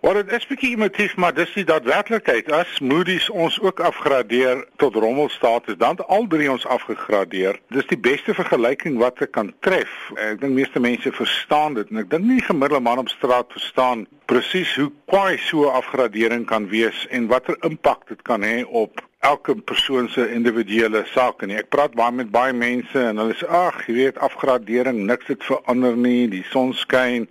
Wat dit is bietjie emotief, maar dis die daadwerklikheid. As Moody's ons ook afgradeer tot rommelstatus, dan het al drie ons afgegradeer. Dis die beste vergelyking wat ek kan tref. Ek dink meeste mense verstaan dit en ek dink nie gemiddelde man op straat verstaan presies hoe kwai so 'n afgradering kan wees en watter impak dit kan hê op elke persoon se individuele sake nie. Ek praat baie met baie mense en hulle sê ag, jy weet afgradering, niks het verander nie, die son skyn,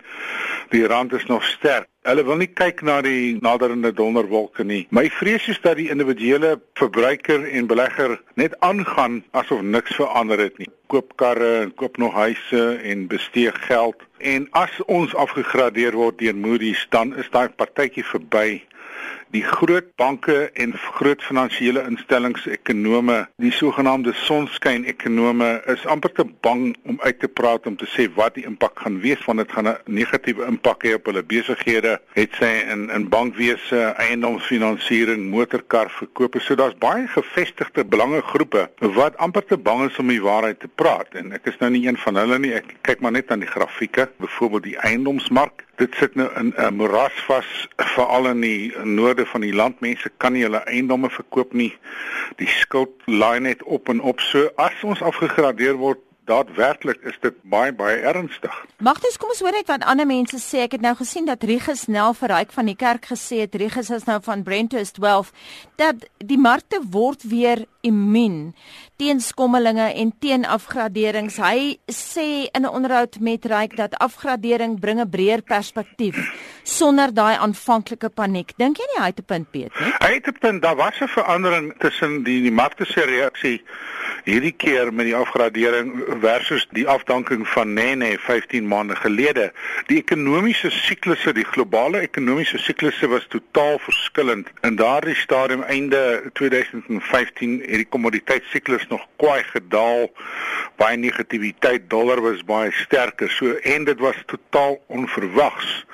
die rand is nog sterk. Hulle wil nie kyk na die naderende donderwolke nie. My vrees is dat die individuele verbruiker en belegger net aangaan asof niks verander het nie. Koop karre en koop nog huise en bestee geld. En as ons afgegradeer word deur Moody's, dan is daai partytjie verby die groot banke en groot finansiële instellings ekonome, die sogenaamde sonskyn ekonome is amper te bang om uit te praat om te sê wat die impak gaan wees want dit gaan 'n negatiewe impak hê op hulle besighede, het sy in in bankwese, eiendomsfinansiering, motorkarverkope. So daar's baie gevestigde belangegroepe wat amper te bang is om die waarheid te praat en ek is nou nie een van hulle nie. Ek kyk maar net aan die grafieke, byvoorbeeld die eiendomsmark dit sit nou in 'n moeras vas veral in die noorde van die land. Mense kan nie hulle eiendomme verkoop nie. Die skuld laai net op en op. So as ons afgegradeer word daadwerklik is dit baie baie ernstig. Magtes, kom ons hoor net wat ander mense sê. Ek het nou gesien dat Rigus Nel verryk van die kerk gesê het Rigus is nou van Brentus 12 dat die markte word weer immuun teen skommelinge en teen afgraderings. Hy sê in 'n onderhoud met Ryk dat afgradering bring 'n breër perspektief sonder daai aanvanklike paniek. Dink jy nie hy het 'n punt Piet nie? Hy het 'n punt. Daar was 'n verandering tussen die die markte se reaksie hierdie keer met die afgradering versus die afdanking van Nene 15 maande gelede. Die ekonomiese siklusse, die globale ekonomiese siklusse was totaal verskillend. In daardie stadium einde 2015 het die kommoditeitsiklus nog kwai gedaal. Baie negativiteit, dollar was baie sterker. So en dit was totaal onverwags.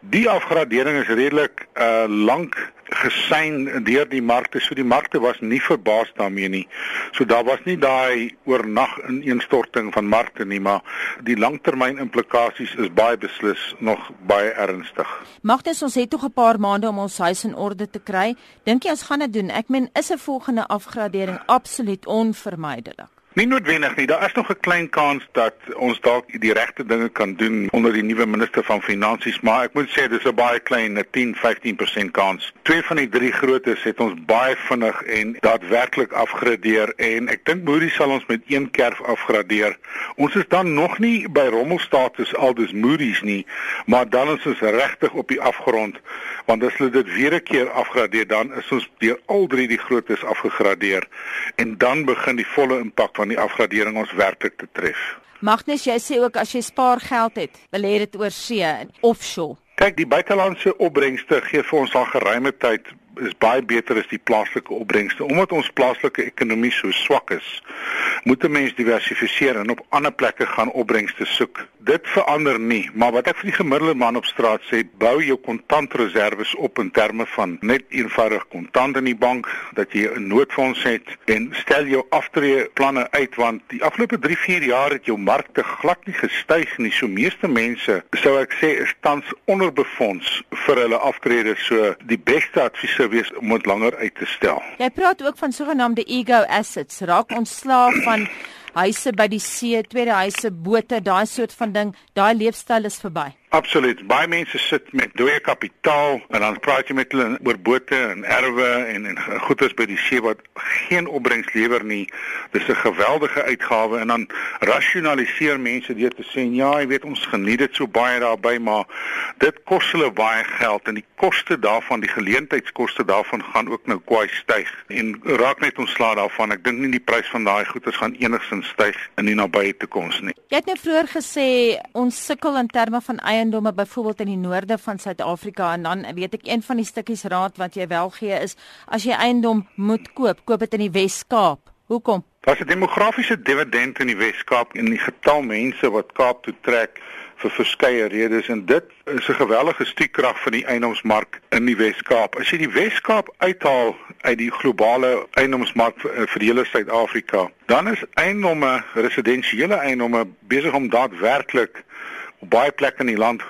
Die afgradering is redelik uh lank gesien deur die markte. So die markte was nie verbaas daarmee nie. So daar was nie daai oornag ineenstorting van markte nie, maar die langtermyn implikasies is baie beslis nog baie ernstig. Magtes ons het tog 'n paar maande om ons huis in orde te kry. Dink jy ons gaan dit doen? Ek meen is 'n volgende afgradering absoluut onvermydelik? Nie noodwendig nie. Daar is nog 'n klein kans dat ons dalk die regte dinge kan doen onder die nuwe minister van finansies, maar ek moet sê dis 'n baie klein 10-15% kans. Twee van die drie grootes het ons baie vinnig en daadwerklik afgradeer en ek dink Moody's sal ons met een kerf afgradeer. Ons is dan nog nie by rommelstatus aldus Moody's nie, maar dan is ons regtig op die afgrond want as hulle dit weer 'n keer afgradeer dan is ons deur al drie die grootes afgegradeer en dan begin die volle impak van die afgradering ons werklik te tref. Magnus, jy sê ook as jy spaargeld het, wil jy dit oor see en offshore. Kyk, die buitelandse opbrengste gee vir ons al geruime tyd is baie beter as die plaaslike opbrengste. Omdat ons plaaslike ekonomie so swak is, moet 'n mens diversifiseer en op ander plekke gaan opbrengste soek. Dit verander nie, maar wat ek vir die gemiddelde man op straat sê, bou jou kontantreserwes op in terme van net eenvoudig kontant in die bank dat jy 'n noodfonds het en stel jou aftreeplanne uit want die afgelope 3-4 jaar het jou markte glad nie gestyg nie. So meeste mense, sou ek sê, is tans onderbefonds vir hulle aftrede. So die beste advies sou wees om dit langer uit te stel. Jy praat ook van sogenaamde ego assets. Raak ontslaaf van huise by die see, tweede huise, bote, daai soort van ding. Daai leefstyl is verby. Absoluut. Baie mense sit met dooie kapitaal en dan praat jy met hulle oor bote en erwe en en goederes by die see wat geen opbrengs lewer nie. Dis 'n geweldige uitgawe en dan rasionaliseer mense deur te sê ja, jy weet ons geniet dit so baie daarby, maar dit kos hulle baie geld en die koste daarvan, die geleentheidskoste daarvan gaan ook nou kwai styg. En raak net ontslae daarvan. Ek dink nie die prys van daai goederes gaan enigsins styg in die nabye toekoms nie. Jy het nou vroeër gesê ons sukkel in terme van eie eiendomme byvoorbeeld in die noorde van Suid-Afrika en dan weet ek een van die stukkies raad wat jy wel gee is as jy eiendom moet koop, koop dit in die Wes-Kaap. Hoekom? Daar's 'n demografiese dividend in die Wes-Kaap en die getal mense wat Kaap toe trek vir verskeie redes en dit is 'n gewellige stiekrag van die eiendomsmark in die Wes-Kaap. As jy die Wes-Kaap uithaal uit die globale eiendomsmark vir, vir hele Suid-Afrika, dan is eiendomme, residensiële eiendomme besig om daadwerklik op baie plekke in die land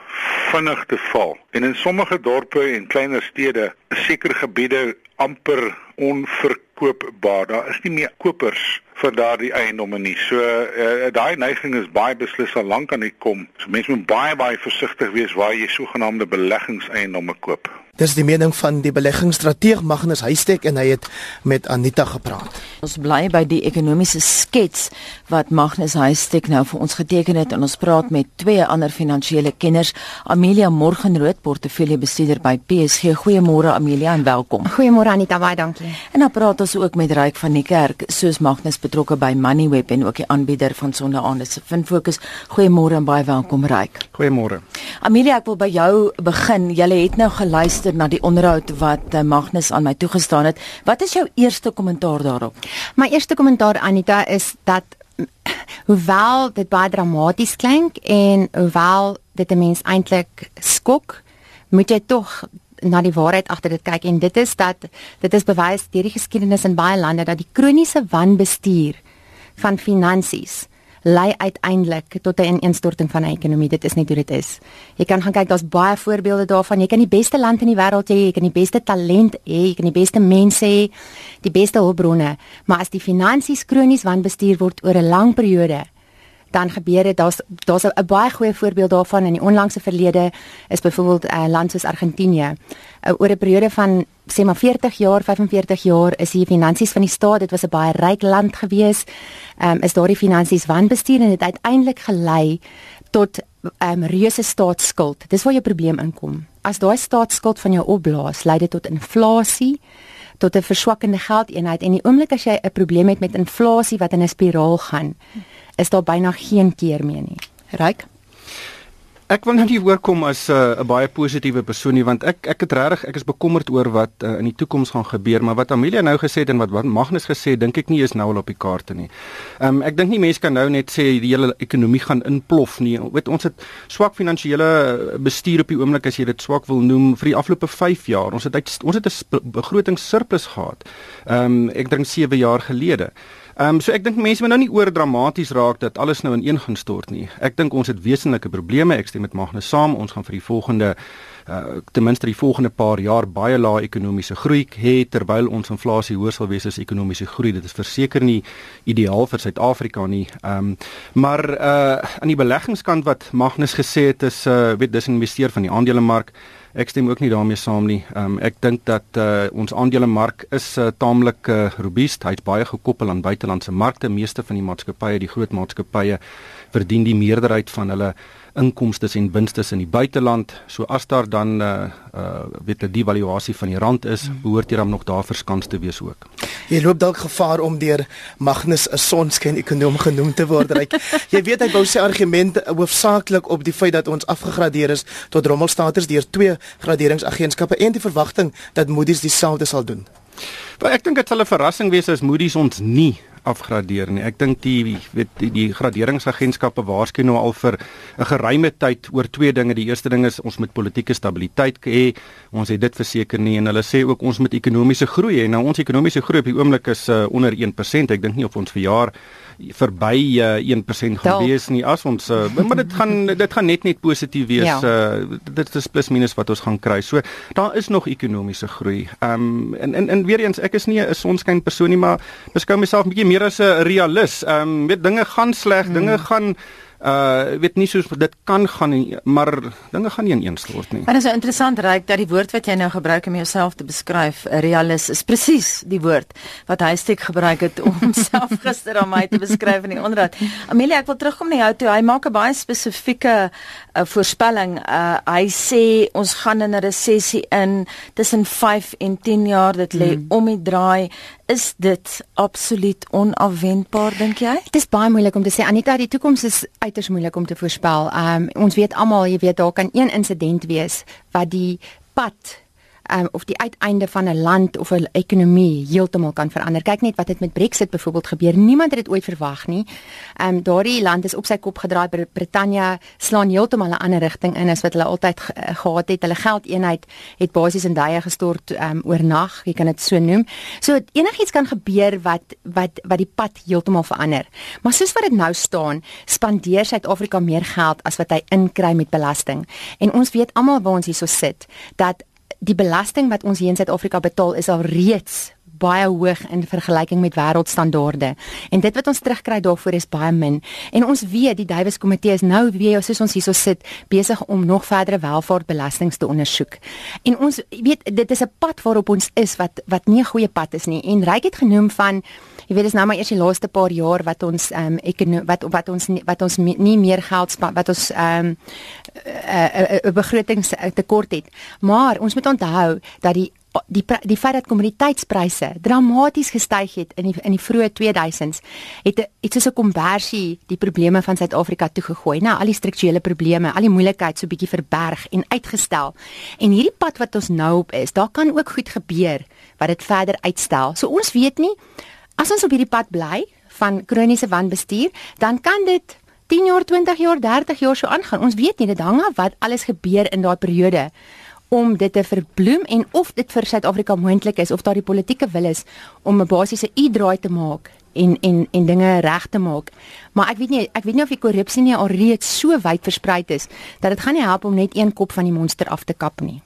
vinnig te val. En in sommige dorpe en kleiner stede, sekere gebiede amper onverkoopbaar. Daar is nie meer kopers vir daardie eiendomme nie. So uh, daai neiging is baie beslis al lank aan die kom. So mense moet baie baie versigtig wees waar jy sogenaamde beleggingseiendomme koop. Dis die mening van die beleggingsstrateeg Magnus Huystek en hy het met Anita gepraat. Ons bly by die ekonomiese skets wat Magnus Huystek nou vir ons geteken het en ons praat met twee ander finansiële kenners, Amelia Morgenrood, portefeuljebestuurder by PSG. Goeiemôre Amelia en welkom. Goeiemôre Anita, baie dankie. En dan praat ons ook met Ryk van die Kerk, soos Magnus betrokke by Moneyweb en ook die aanbieder van Sondeaande se Finfokus. Goeiemôre en baie welkom Ryk. Goeiemôre. Amelia, ek wil by jou begin. Jy het nou geluister luister na die onderhoud wat uh, Magnus aan my toegestaan het. Wat is jou eerste kommentaar daarop? My eerste kommentaar Anita is dat hoewel dit baie dramaties klink en hoewel dit 'n mens eintlik skok, moet jy tog na die waarheid agter dit kyk en dit is dat dit is bewys deur die geskiedenis in baie lande dat die kroniese wanbestuur van finansies lei uiteindelik tot 'n ineenstorting van 'n ekonomie. Dit is net hoe dit is. Jy kan gaan kyk, daar's baie voorbeelde daarvan. Jy kan die beste land in die wêreld hê, jy kan die beste talent hê, jy kan die beste mense hê, die beste hulpbronne, maar as die finansies kronies wanbestuur word oor 'n lang periode, dan gebeur dit daar's daar's 'n baie goeie voorbeeld daarvan in die onlangse verlede is byvoorbeeld 'n uh, eh, land soos Argentinië. Uh, oor 'n periode van sê maar 40 jaar, 45 jaar is die finansies van die staat, dit was 'n baie ryk land gewees. Ehm um, is daardie finansies wanbestuur en dit uiteindelik gelei tot ehm um, reuse staatsskuld. Dis waar jou probleem inkom. As daai staatsskuld van jou opblaas, lei dit tot inflasie tot 'n verswakkende geldeenheid en die oomblik as jy 'n probleem het met inflasie wat in 'n spiraal gaan is daar byna geen keer meer nie. Ryk. Ek wil nou nie voorkom as uh, 'n uh, baie positiewe persoon nie want ek ek het regtig ek is bekommerd oor wat uh, in die toekoms gaan gebeur maar wat Amelia nou gesê het en wat wat Magnus gesê het dink ek nie is nou al op die kaarte nie. Ehm um, ek dink nie mense kan nou net sê die hele ekonomie gaan inplof nie. Weet ons het swak finansiële bestuur op die oomblik as jy dit swak wil noem vir die afgelope 5 jaar. Ons het uit, ons het 'n begrotingssurplus gehad. Ehm um, ek dink 7 jaar gelede. Ehm um, so ek dink mense moet nou nie oor dramaties raak dat alles nou ineen gaan stort nie. Ek dink ons het wesenlike probleme. Ek stem met Magnus saam. Ons gaan vir die volgende uh ten minste die volgende paar jaar baie lae ekonomiese groei hê terwyl ons inflasie hoër sal wees as ekonomiese groei. Dit is verseker nie ideaal vir Suid-Afrika nie. Ehm um, maar uh aan die beleggingskant wat Magnus gesê het is uh weet dis 'n investeer van die aandelemark. Ek stem ook nie daarmee saam nie. Um, ek dink dat uh, ons aandelemark is uh, taamlik uh, robuust. Hy's baie gekoppel aan buitelandse markte. Meeste van die maatskappye, die groot maatskappye, verdien die meerderheid van hulle inkomste en winste in die buiteland. So as daar dan uh uh weet 'n devaluasie van die rand is, hmm. behoort jy dan nog daar verskans te wees ook. Jy loop dalk gevaar om deur Magnus 'n sonskyn ekonom genoem te word. Ryk. jy weet hy bou sy argumente hoofsaaklik op die feit dat ons afgegradeer is tot rommelstaters deur twee graderingsagentskappe en die verwagting dat Moody's dieselfde sal doen. Maar ek dink dit sal 'n verrassing wees as Moody's ons nie afgradeer nie. Ek dink die weet die, die graderingsagentskappe waarskynlik nou al vir 'n geruime tyd oor twee dinge. Die eerste ding is ons moet politieke stabiliteit hê. Ons het dit verseker nie en hulle sê ook ons moet ekonomiese groei hê. Nou ons ekonomiese groei op die oomblik is uh, onder 1%. Ek dink nie of ons vir jaar verby uh, 1% gaan Dal. wees nie as ons uh, maar dit gaan dit gaan net net positief wees. Ja. Uh, dit is plus minus wat ons gaan kry. So daar is nog ekonomiese groei. Ehm um, en, en en weer eens ek is nie 'n sonskyn persoon nie, maar beskou myself 'n bietjie meer as 'n realist. Ehm um, weet dinge gaan sleg, hmm. dinge gaan uh weet nie soos dit kan gaan nie, maar dinge gaan nie ineenstort nie. En dit is interessant reik dat die woord wat jy nou gebruik om jouself te beskryf, realis is presies die woord wat hy steek gebruik het om homself gister aan my te beskryf in die onderhoud. Amelia, ek wil terugkom na jou toe. Hy maak 'n baie spesifieke uh, voorspelling. Uh hy sê ons gaan in 'n resessie in tussen 5 en 10 jaar. Dit lê hmm. om die draai is dit absoluut onafwendbaar dink jy? Dit is baie moeilik om te sê Anita, die toekoms is uiters moeilik om te voorspel. Um ons weet almal, jy weet daar kan een insident wees wat die pad um, of die uiteinde van 'n land of 'n ekonomie heeltemal kan verander. Kyk net wat het met Brexit byvoorbeeld gebeur. Niemand het dit ooit verwag nie. Ehm um, daardie land is op sy kop gedraai. Brittanje slaan heeltemal 'n ander rigting in as wat hulle altyd ge gehad het. Hulle geldeenheid het basies in duie gestort ehm um, oornag. Jy kan dit so noem. So enigiets kan gebeur wat wat wat die pad heeltemal verander. Maar soos wat dit nou staan, spandeer Suid-Afrika meer geld as wat hy inkry met belasting. En ons weet almal waar ons hierso sit dat die belasting wat ons hier in Suid-Afrika betaal is al reeds baie hoog in vergelyking met wêreldstandaarde. En dit wat ons terugkry daarvoor is baie min. En ons weet die Davies komitee is nou weer soos ons hierso sit besig om nog verdere welvaartbelastings te ondersoek. En ons weet dit is 'n pad waarop ons is wat wat nie 'n goeie pad is nie. En Ryk het genoem van jy weet dis nou maar eers die laaste paar jaar wat ons ehm um, wat wat ons wat ons nie meer geld span wat ons ehm um, 'n uh, uh, uh, begrotingstekort het. Maar ons moet onthou dat die die die feit dat kommoditeitspryse dramaties gestyg het in die in die vroeë 2000s het het soos 'n konversie die probleme van Suid-Afrika toegegooi. Nou al die strukturele probleme, al die moeilikheid so bietjie verberg en uitgestel. En hierdie pad wat ons nou op is, daar kan ook goed gebeur wat dit verder uitstel. So ons weet nie as ons op hierdie pad bly van kroniese wanbestuur, dan kan dit 10 jaar, 20 jaar, 30 jaar so aangaan. Ons weet nie dit hang af wat alles gebeur in daai periode om dit te verbloem en of dit vir Suid-Afrika moontlik is of daar die politieke wil is om 'n basiese u-draai te maak en en en dinge reg te maak. Maar ek weet nie ek weet nie of die korrupsie nie alreeds so wyd versprei is dat dit gaan nie help om net een kop van die monster af te kap nie.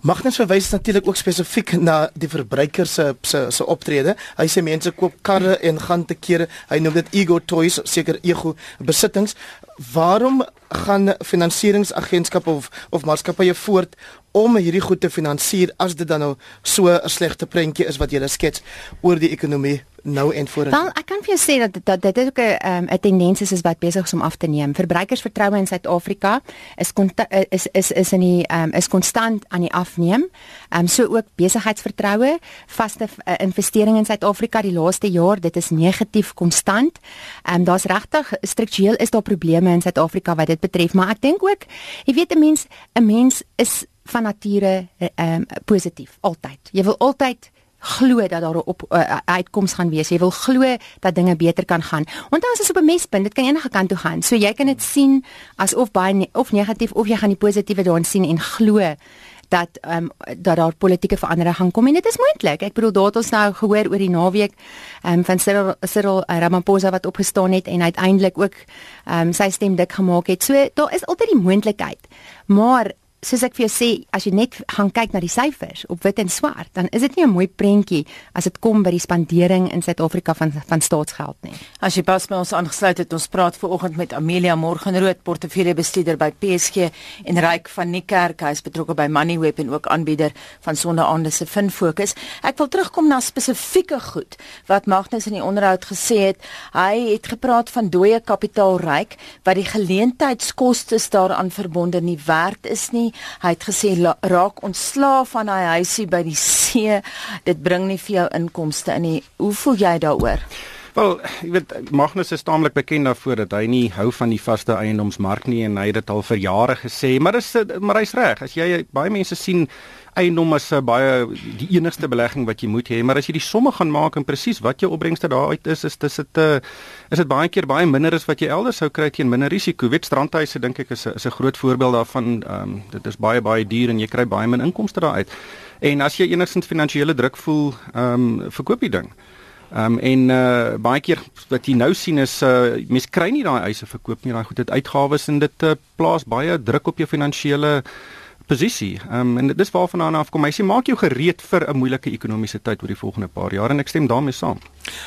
Magnus verwys natuurlik ook spesifiek na die verbruiker se se se optrede. Hy sê mense koop karre en gaan te kere. Hy noem dit ego toys, seker ego besittings. Waarom gaan finansieringsagentskappe of of maatskappye voort om hierdie goed te finansier as dit dan nou so 'n slegte prentjie is wat jy skets oor die ekonomie nou en voor. Wel, ek kan vir jou sê dat dat dit ook 'n um, 'n tendens is wat besig is om af te neem. Verbruikersvertroue in Suid-Afrika is is is is in die um, is konstant aan die afneem. Ehm um, so ook besigheidsvertroue, vaste uh, investering in Suid-Afrika die laaste jaar, dit is negatief konstant. Ehm um, daar's regtig struktureel is daar probleme in Suid-Afrika wat dit betref, maar ek dink ook, jy weet 'n mens 'n mens is van nature ehm um, positief altyd. Jy wil altyd glo dat daar 'n op uh, uitkoms gaan wees. Jy wil glo dat dinge beter kan gaan. Onthou as jy op 'n mespunt, dit kan enige kant toe gaan. So jy kan dit sien asof baie ne of negatief of jy gaan die positiewe daarin sien en glo dat ehm um, dat daar politieke veranderinge gaan kom en dit is moontlik. Ek bedoel daar het ons nou gehoor oor die naweek ehm um, van Cyril Cyril Ramaphosa wat opgestaan het en uiteindelik ook ehm um, sy stem dik gemaak het. So daar is altyd die moontlikheid. Maar soos ek vir jou sê, as jy net gaan kyk na die syfers op wit en swart, dan is dit nie 'n mooi prentjie as dit kom by die spandering in Suid-Afrika van van staatsgeld nie. As jy pas by ons aangesluit het, ons praat ver oggend met Amelia Morgenrood, portefeuljebestuurder by PSG en Ryk van Niekerk, hy is betrokke by Moneyweb en ook aanbieder van sondeaande se Finfokus. Ek wil terugkom na spesifieke goed wat Magnus in die onderhoud gesê het. Hy het gepraat van dooie kapitaal ryk wat die geleentheidskoste daaraan verbonde nie werd is nie Hy het gesê raak ontslaaf van daai huisie by die see. Dit bring nie vir jou inkomste in nie. Hoe voel jy daaroor? Wel, jy weet Magnus is taamlik bekend daarvoor dat hy nie hou van die vaste eiendomsmark nie en hy het dit al vir jare gesê, maar dis maar hy's reg. As jy baie mense sien eiendom as 'n eh, baie die enigste belegging wat jy moet hê, maar as jy die somme gaan maak en presies wat jou opbrengste daaruit is, is dis dit 'n uh, is dit baie keer baie minder as wat jy elders sou kry teen minder risiko. Weet strandhuise dink ek is 'n is 'n groot voorbeeld daarvan. Ehm um, dit is baie baie duur en jy kry baie min inkomste daaruit. En as jy enigstens finansiële druk voel, ehm um, verkoop die ding. Ehm um, en uh baie keer wat jy nou sien is uh mense kry nie daai eise verkoop nie, daai goed het uitgawes en dit uh, plaas baie druk op jou finansiële posisie. Ehm um, en dit is waarvan aan afkom. Hy sê maak jou gereed vir 'n moeilike ekonomiese tyd oor die volgende paar jaar en ek stem daarmee saam.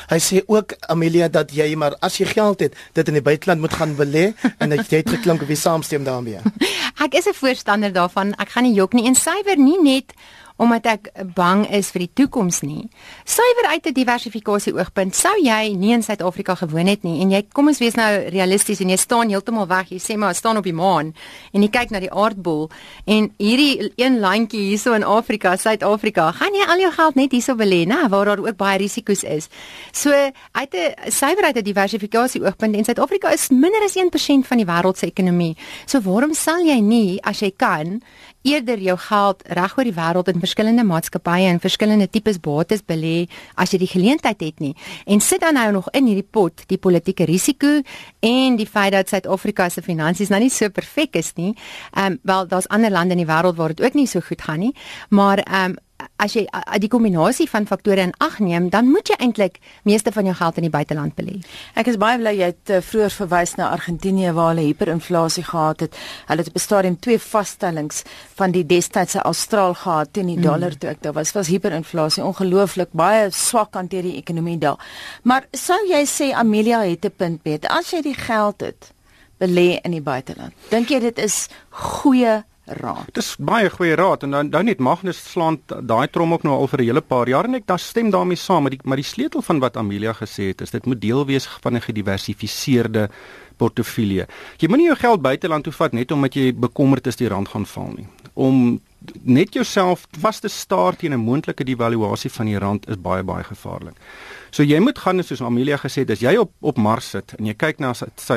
Hy sê ook Amelia dat jy maar as jy geld het, dit in die buiteland moet gaan belê en dat jy het geklink of jy saamstem daarmee. ek is 'n voorstander daarvan. Ek gaan nie jok nie en suiwer nie net omdat ek bang is vir die toekoms nie. Suiwer uit 'n diversifikasie oogpunt, sou jy nie in Suid-Afrika gewoon het nie en jy kom ons wees nou realisties en jy staan heeltemal weg. Jy sê maar staan op die maan en jy kyk na die aardbol en hierdie een landjie hierso in Afrika, Suid-Afrika, gaan jy al jou geld net hierso belê, né, waar daar ook baie risiko's is. So uit 'n suiwer uit 'n diversifikasie oogpunt en Suid-Afrika is minder as 1% van die wêreld se ekonomie. So waarom sal jy nie as jy kan eerder jou geld reg oor die wêreld in verskillende maatskappye en verskillende tipes bates belê as jy die geleentheid het nie. En sit dan nou nog in hierdie pot die politieke risiko en die feit dat Suid-Afrika se finansies nou nie so perfek is nie. Ehm um, wel daar's ander lande in die wêreld waar dit ook nie so goed gaan nie, maar ehm um, as jy die kombinasie van faktore in ag neem, dan moet jy eintlik meeste van jou geld in die buiteland belê. Ek is baie bly jy het uh, vroeër verwys na Argentinië waar hulle hiperinflasie gehad het. Hulle het op 'n stadium twee vaststellings van die destydse Austraal gehad teen die dollar mm. toe ek daar was. Was hiperinflasie ongelooflik baie swak hanteer die ekonomie daar. Maar sou jy sê Amelia het 'n punt beter as jy die geld het belê in die buiteland? Dink jy dit is goeie raad. Dis baie goeie raad en dan dan net Magnus slaan daai trom ook nou al vir 'n hele paar jaar en ek dan stem daarmee saam met die maar die sleutel van wat Amelia gesê het is dit moet deel wees van 'n gediversifiseerde portefeulje. Jy moenie jou geld buiteland toe vat net omdat jy bekommerd is die rand gaan val nie. Om net jouself vas te staar teen 'n moontlike devaluasie van die rand is baie baie gevaarlik. So jy moet gaan soos Amelia gesê het, as jy op op Mars sit en jy kyk na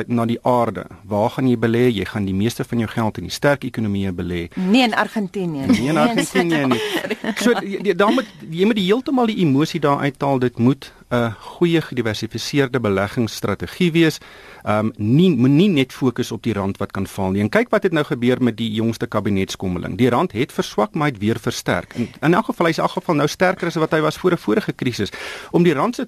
na die aarde, waar gaan jy belê? Jy gaan die meeste van jou geld in die sterk ekonomieë belê. Nee in Argentinië. Nee in Argentinië nie. So dan moet jy moet heeltemal die emosie daar uithaal. Dit moet 'n goeie gediversifiseerde beleggingsstrategie wees. Um nie moenie net fokus op die rand wat kan val nie. En kyk wat het nou gebeur met die jongste kabinetskommeling. Die rand het verswak, maar het weer versterk. In, in elk geval hy's in elk geval nou sterker as wat hy was voor 'n vorige krisis. Om die rand se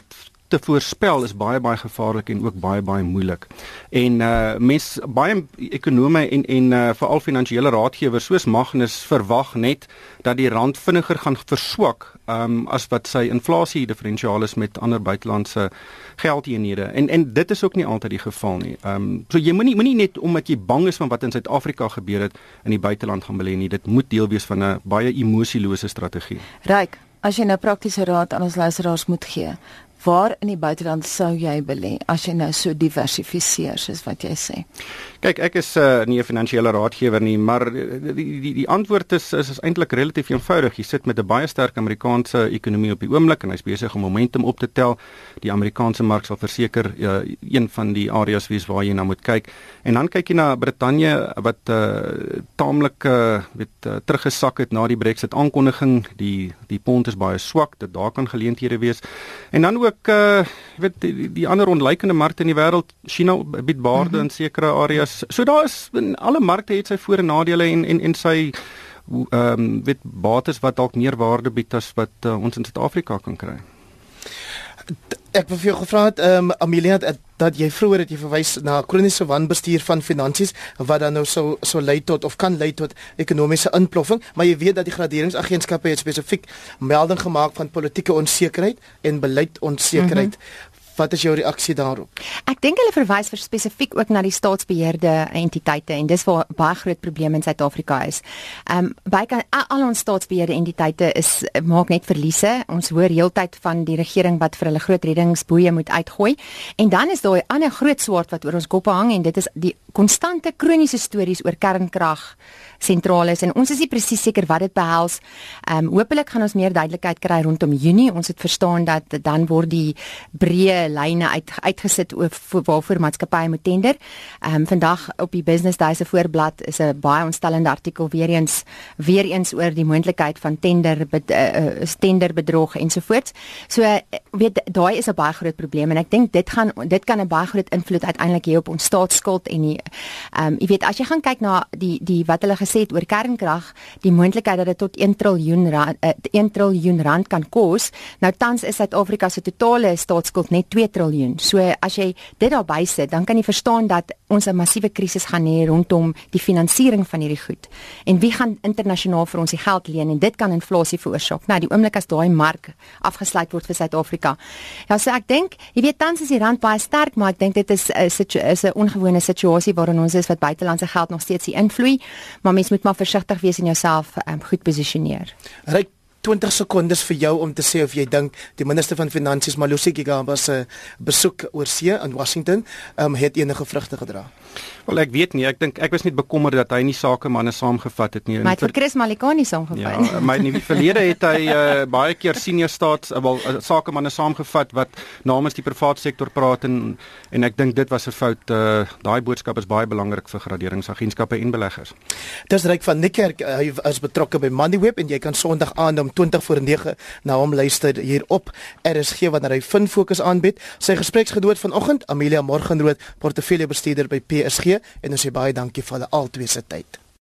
te voorspel is baie baie gevaarlik en ook baie baie moeilik. En uh mense baie ekonome en en uh veral finansiële raadgewers soos Magnus verwag net dat die rand vinniger gaan verswak um as wat sy inflasie diferensiaal is met ander buitelandse geldeenhede. En en dit is ook nie altyd die geval nie. Um so jy moenie moenie net omdat jy bang is van wat in Suid-Afrika gebeur het in die buiteland gaan belê nie. Dit moet deel wees van 'n baie emosielose strategie. Ryk As jy nou praktiese raad aan ons luisteraars moet gee, waar in die buiteland sou jy belê as jy nou so diversifiseer soos wat jy sê? Kyk, ek is uh, nie 'n finansiële raadgewer nie, maar die die die, die antwoord is is, is eintlik relatief eenvoudig. Jy sit met 'n baie sterk Amerikaanse ekonomie op die oomblik en hy's besig om momentum op te tel. Die Amerikaanse mark sal verseker uh, een van die areas wees waar jy na moet kyk. En dan kyk jy na Brittanje wat uh, taamlik uh, weet uh, teruggesak het na die Brexit aankondiging. Die die pond is baie swak, dit daar kan geleenthede wees. En dan ook uh, weet die, die ander onlykende markte in die wêreld, China bied baarde mm -hmm. in sekere areas so daar is in alle markte het sy voor en nadele en en en sy ehm um, weet bates wat dalk meer waarde bied as wat uh, ons in Suid-Afrika kan kry. Ek wou vir jou gevra het ehm um, Amelia dat, jy vroeër het jy verwys na kroniese wanbestuur van finansies wat dan nou so so lei tot of kan lei tot ekonomiese inploffing, maar jy weet dat die graderingsagentskappe het spesifiek melding gemaak van politieke onsekerheid en beleidsonsekerheid. Mm -hmm. Wat is jou reaksie daarop? Ek dink hulle verwys vir spesifiek ook na die staatsbeheerde entiteite en dis waar baie groot probleme in Suid-Afrika is. Ehm um, baie al ons staatsbeheerde entiteite is maak net verliese. Ons hoor heeltyd van die regering wat vir hulle groot reddingsboeie moet uitgooi. En dan is daar 'n ander groot swaard wat oor ons koppe hang en dit is die konstante kroniese stories oor kernkrag sentrale is en ons is nie presies seker wat dit behels. Ehm um, hopelik gaan ons meer duidelikheid kry rondom Junie. Ons het verstaan dat dan word die breë lyne uit uitgesit oor waarvoor maatskappye moet tender. Ehm um, vandag op die Business Day se voorblad is 'n baie ontstellende artikel weer eens weer eens oor die moontlikheid van tender bed, uh, tender bedrog ensovoorts. So uh, weet daai is 'n baie groot probleem en ek dink dit gaan dit kan 'n baie groot invloed uiteindelik hê op ons staatsskuld en die ehm um, jy weet as jy gaan kyk na die die wat hulle gesê het oor kernkrag, die moontlikheid dat dit tot 1 triljoen rand, uh, 1 triljoen rand kan kos. Nou tans is Suid-Afrika se totale staatsskuld net 2 triljoen. So as jy dit daarby sit, dan kan jy verstaan dat ons 'n massiewe krisis gaan hê rondom die finansiering van hierdie goed. En wie gaan internasionaal vir ons die geld leen en dit kan inflasie veroorsaak. Nou die oomblik as daai mark afgesluit word vir Suid-Afrika. Ja, so ek dink, jy weet tans is die rand baie sterk, maar ek dink dit is 'n is 'n ongewone situasie waarin ons is wat buitelandse geld nog steeds hier invloei. Maar mens moet maar versigtig wees en jouself um, goed posisioneer. Ryk 20 sekondes vir jou om te sê of jy dink die minister van finansies Malusi Gigaba se besoek oor see in Washington um, het enige vrugte gedra. Wel ek weet nie, ek dink ek was net bekommerd dat hy nie sakemanne saamgevat het nie. Maar vir Chris Malikani saamgevat. Ja, maar in die verlede het hy uh, baie keer senior staats uh, wel uh, sakemanne saamgevat wat namens die private sektor praat en en ek dink dit was 'n fout. Uh, Daai boodskap is baie belangrik vir graderingsagentskappe en beleggers. Dis Ryk van Niekerk, hy is betrokke by Moneyweb en jy kan Sondag aand om 20 voor 9 na hom luister hier op RSG wanneer hy Fin Fokus aanbied. Sy gespreksgedoot vanoggend, Amelia Morgenrood, portefeuljebestuurder by PSG en ons sê baie dankie vir hulle altwee se tyd.